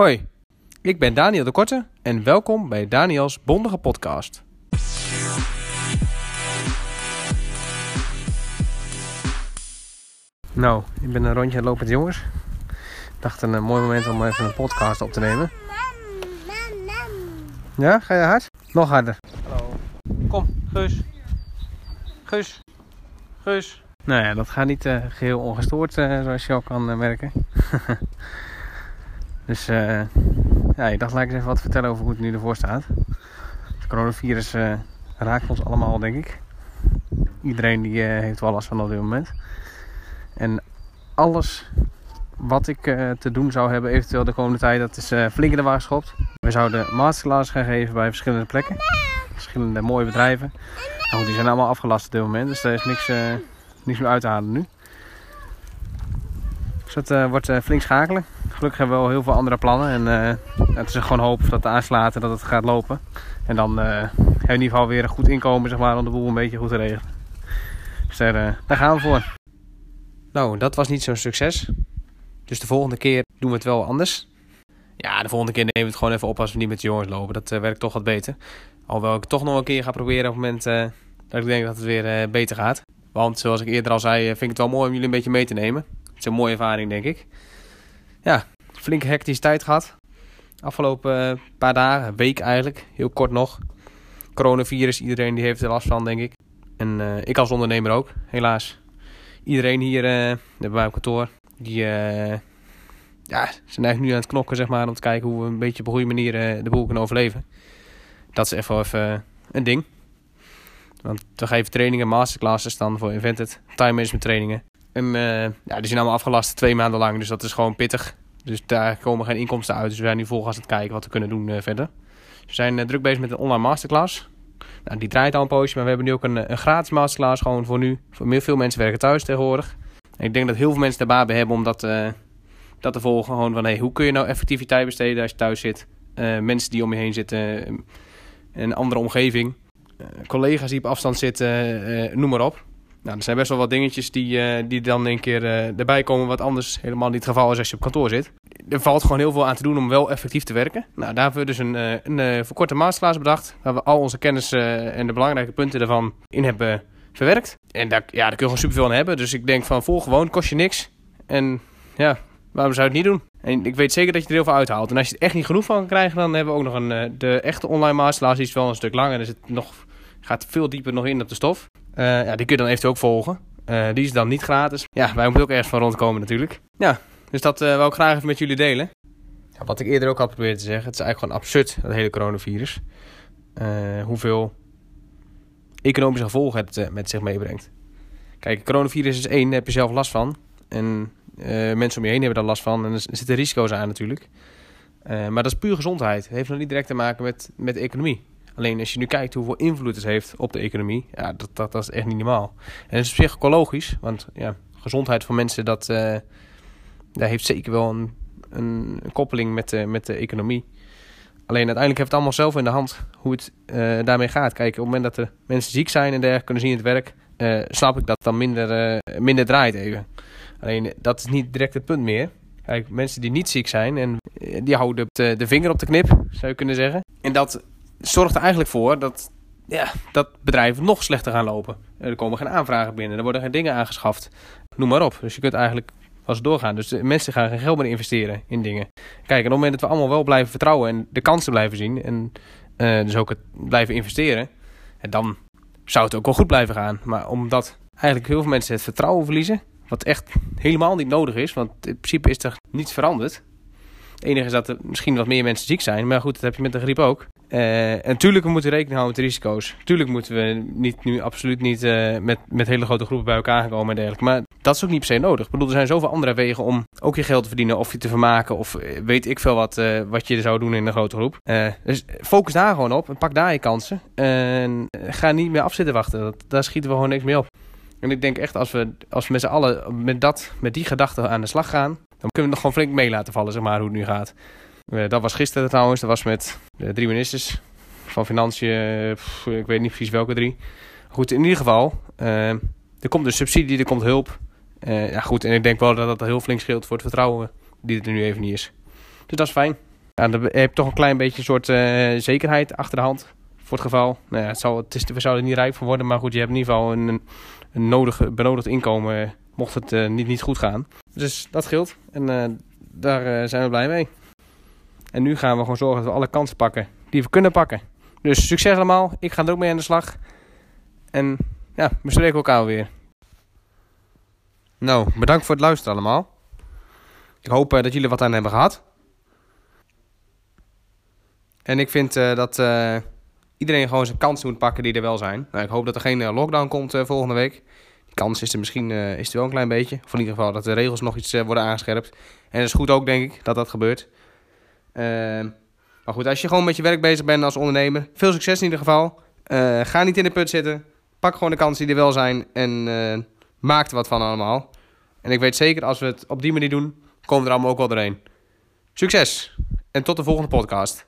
Hoi, ik ben Daniel de Korte en welkom bij Daniels Bondige Podcast. Nou, ik ben een rondje aan het lopen met jongens. Ik dacht een, eh, mooi moment om even een podcast op te nemen. Ja, ga je hard? Nog harder. Hallo. Kom, Gus. Gus. Gus. Nou ja, dat gaat niet eh, geheel ongestoord, eh, zoals je al kan eh, merken. dus eh, ja, ik dacht, laat ik eens even wat vertellen over hoe het nu ervoor staat. Het coronavirus eh, raakt ons allemaal, denk ik. Iedereen die eh, heeft wel last van op dit moment. En alles wat ik te doen zou hebben, eventueel de komende tijd, dat is flink in de wagen geschopt. We zouden masterclass gaan geven bij verschillende plekken. Verschillende mooie bedrijven. Die zijn allemaal afgelast op dit moment, dus er is niks, niks meer uit te halen nu. Dus dat wordt flink schakelen. Gelukkig hebben we wel heel veel andere plannen. En eh, het is gewoon hoop dat de aanslaat en dat het gaat lopen. En dan eh, hebben we in ieder geval weer een goed inkomen zeg maar, om de boel een beetje goed te regelen. Dus daar, eh, daar gaan we voor. Nou, dat was niet zo'n succes. Dus de volgende keer doen we het wel anders. Ja, de volgende keer nemen we het gewoon even op als we niet met de jongens lopen. Dat eh, werkt toch wat beter. Alhoewel ik toch nog een keer ga proberen op het moment eh, dat ik denk dat het weer eh, beter gaat. Want zoals ik eerder al zei, eh, vind ik het wel mooi om jullie een beetje mee te nemen. Het is een mooie ervaring, denk ik. Ja, flink hectische tijd gehad. Afgelopen eh, paar dagen, week eigenlijk, heel kort nog. Coronavirus, iedereen die heeft er last van, denk ik. En eh, ik als ondernemer ook, helaas. Iedereen hier eh, bij mijn kantoor, die eh, ja, zijn eigenlijk nu aan het knokken, zeg maar, om te kijken hoe we een beetje op een goede manier de boel kunnen overleven. Dat is even, even een ding. Want we geven trainingen, masterclasses dan voor Invented, time management trainingen. En eh, ja, die zijn allemaal afgelast twee maanden lang, dus dat is gewoon pittig. Dus daar komen geen inkomsten uit. Dus we zijn nu volgas aan het kijken wat we kunnen doen eh, verder. We zijn eh, druk bezig met een online masterclass. Nou, die draait al een poosje, maar we hebben nu ook een, een gratis masterclass gewoon voor nu. Voor meer, veel mensen werken thuis tegenwoordig. En ik denk dat heel veel mensen daar baat bij hebben om dat, dat te volgen. Gewoon van, hoe kun je nou effectiviteit besteden als je thuis zit? Mensen die om je heen zitten, een andere omgeving. collega's die op afstand zitten, noem maar op. Nou, er zijn best wel wat dingetjes die, eh, die dan een keer eh, erbij komen, wat anders helemaal niet het geval is als je op kantoor zit. Er valt gewoon heel veel aan te doen om wel effectief te werken. Nou, daar hebben we dus een, eh, een verkorte masterclass bedacht, waar we al onze kennis en de belangrijke punten daarvan in hebben verwerkt. En daar, ja, daar kun je gewoon superveel aan hebben. Dus ik denk van vol gewoon, kost je niks. En ja, waarom zou je het niet doen? En ik weet zeker dat je er heel veel uithaalt. En als je er echt niet genoeg van kan krijgen, dan hebben we ook nog een, de echte online masterclass. Die is wel een stuk langer. Er zit nog, gaat veel dieper nog in op de stof. Eh, ja, die kun je dan eventueel ook volgen. Eh, die is dan niet gratis. Ja, wij moeten ook ergens van rondkomen natuurlijk. Ja, dus dat eh wil ik graag even met jullie delen. Ja, wat ik eerder ook al probeerde te zeggen. Het is eigenlijk gewoon absurd, dat hele coronavirus. Hoeveel economische gevolgen het met zich meebrengt. Kijk, coronavirus is één, daar heb je zelf last van. En mensen om je heen hebben daar last van. En er zitten risico's aan natuurlijk. Maar dat is puur gezondheid. Het heeft nog niet direct te maken met, met de economie. Alleen als je nu kijkt hoeveel invloed het heeft op de economie, ja, dat, dat, dat is echt niet normaal. En het is op zich ook wel logisch, want ja, gezondheid van mensen, dat, daar heeft zeker wel een, een, koppeling met de, met de economie. Alleen uiteindelijk heeft het allemaal zelf in de hand hoe het eh, daarmee gaat. Kijk, op het moment dat de mensen ziek zijn en dergelijke kunnen zien in het werk, eh, snap ik dat dan minder, minder draait even. Alleen dat is niet direct het punt meer. Kijk, mensen die niet ziek zijn, en die houden de, de vinger op de knip, zou je kunnen zeggen. En dat zorgt er eigenlijk voor dat, ja, dat bedrijven nog slechter gaan lopen. Er komen geen aanvragen binnen, er worden geen dingen aangeschaft. Noem maar op. Dus je kunt eigenlijk als doorgaan. Dus de mensen gaan geen geld meer investeren in dingen. Kijk, en op het moment dat we allemaal wel blijven vertrouwen en de kansen blijven zien en eh, dus ook het blijven investeren, en dan zou het ook wel goed blijven gaan. Maar omdat eigenlijk heel veel mensen het vertrouwen verliezen, wat echt helemaal niet nodig is, want in principe is er niets veranderd. Het enige is dat er misschien wat meer mensen ziek zijn, maar goed, dat heb je met de griep ook. Eh, en natuurlijk we moeten rekening houden met risico's. Tuurlijk moeten we niet, nu absoluut niet eh, met, met hele grote groepen bij elkaar komen en dergelijke. Maar dat is ook niet per se nodig. Ik bedoel, er zijn zoveel andere wegen om ook je geld te verdienen of je te vermaken. Of eh, weet ik veel wat, wat je zou doen in een grote groep. Dus focus daar gewoon op en pak daar je kansen. En ga niet meer afzitten wachten. Dat, daar schieten we gewoon niks mee op. En ik denk echt, als we, als we met z'n allen met, dat, met die gedachten aan de slag gaan, dan kunnen we nog gewoon flink mee laten vallen, zeg maar, hoe het nu gaat. Eh, dat was gisteren trouwens. Dat was met de drie ministers van Financiën. eh, ik weet niet precies welke drie. Goed, in ieder geval. eh, er komt dus subsidie, er komt hulp. Eh, ja, goed. En ik denk wel dat dat heel flink scheelt voor het vertrouwen die er nu even niet is. Dus dat is fijn. Ja, dan heb je toch een klein beetje een soort eh, zekerheid achter de hand. Voor het geval. Nou ja, het, zal, het is, we zouden er niet rijk van worden. Maar goed, je hebt in ieder geval een, een nodige, benodigd inkomen. eh, Mocht het eh, niet, niet goed gaan. Dus dat scheelt. En eh, daar eh, zijn we blij mee. En nu gaan we gewoon zorgen dat we alle kansen pakken die we kunnen pakken. Dus succes allemaal. Ik ga er ook mee aan de slag. En ja, we spreken elkaar weer. Nou, bedankt voor het luisteren allemaal. Ik hoop eh, dat jullie wat aan hebben gehad. En ik vind eh, dat eh, iedereen gewoon zijn kansen moet pakken die er wel zijn. Nou, ik hoop dat er geen lockdown komt volgende week. Die kans is er misschien is er wel een klein beetje. Of in ieder geval dat de regels nog iets worden aangescherpt. En dat is goed ook, denk ik, dat dat gebeurt. Ehm, maar goed, als je gewoon met je werk bezig bent als ondernemer, veel succes in ieder geval. Eh, ga niet in de put zitten. Pak gewoon de kansen die er wel zijn en eh, maak er wat van allemaal. En ik weet zeker, als we het op die manier doen, komen we er allemaal ook wel doorheen. Succes en tot de volgende podcast.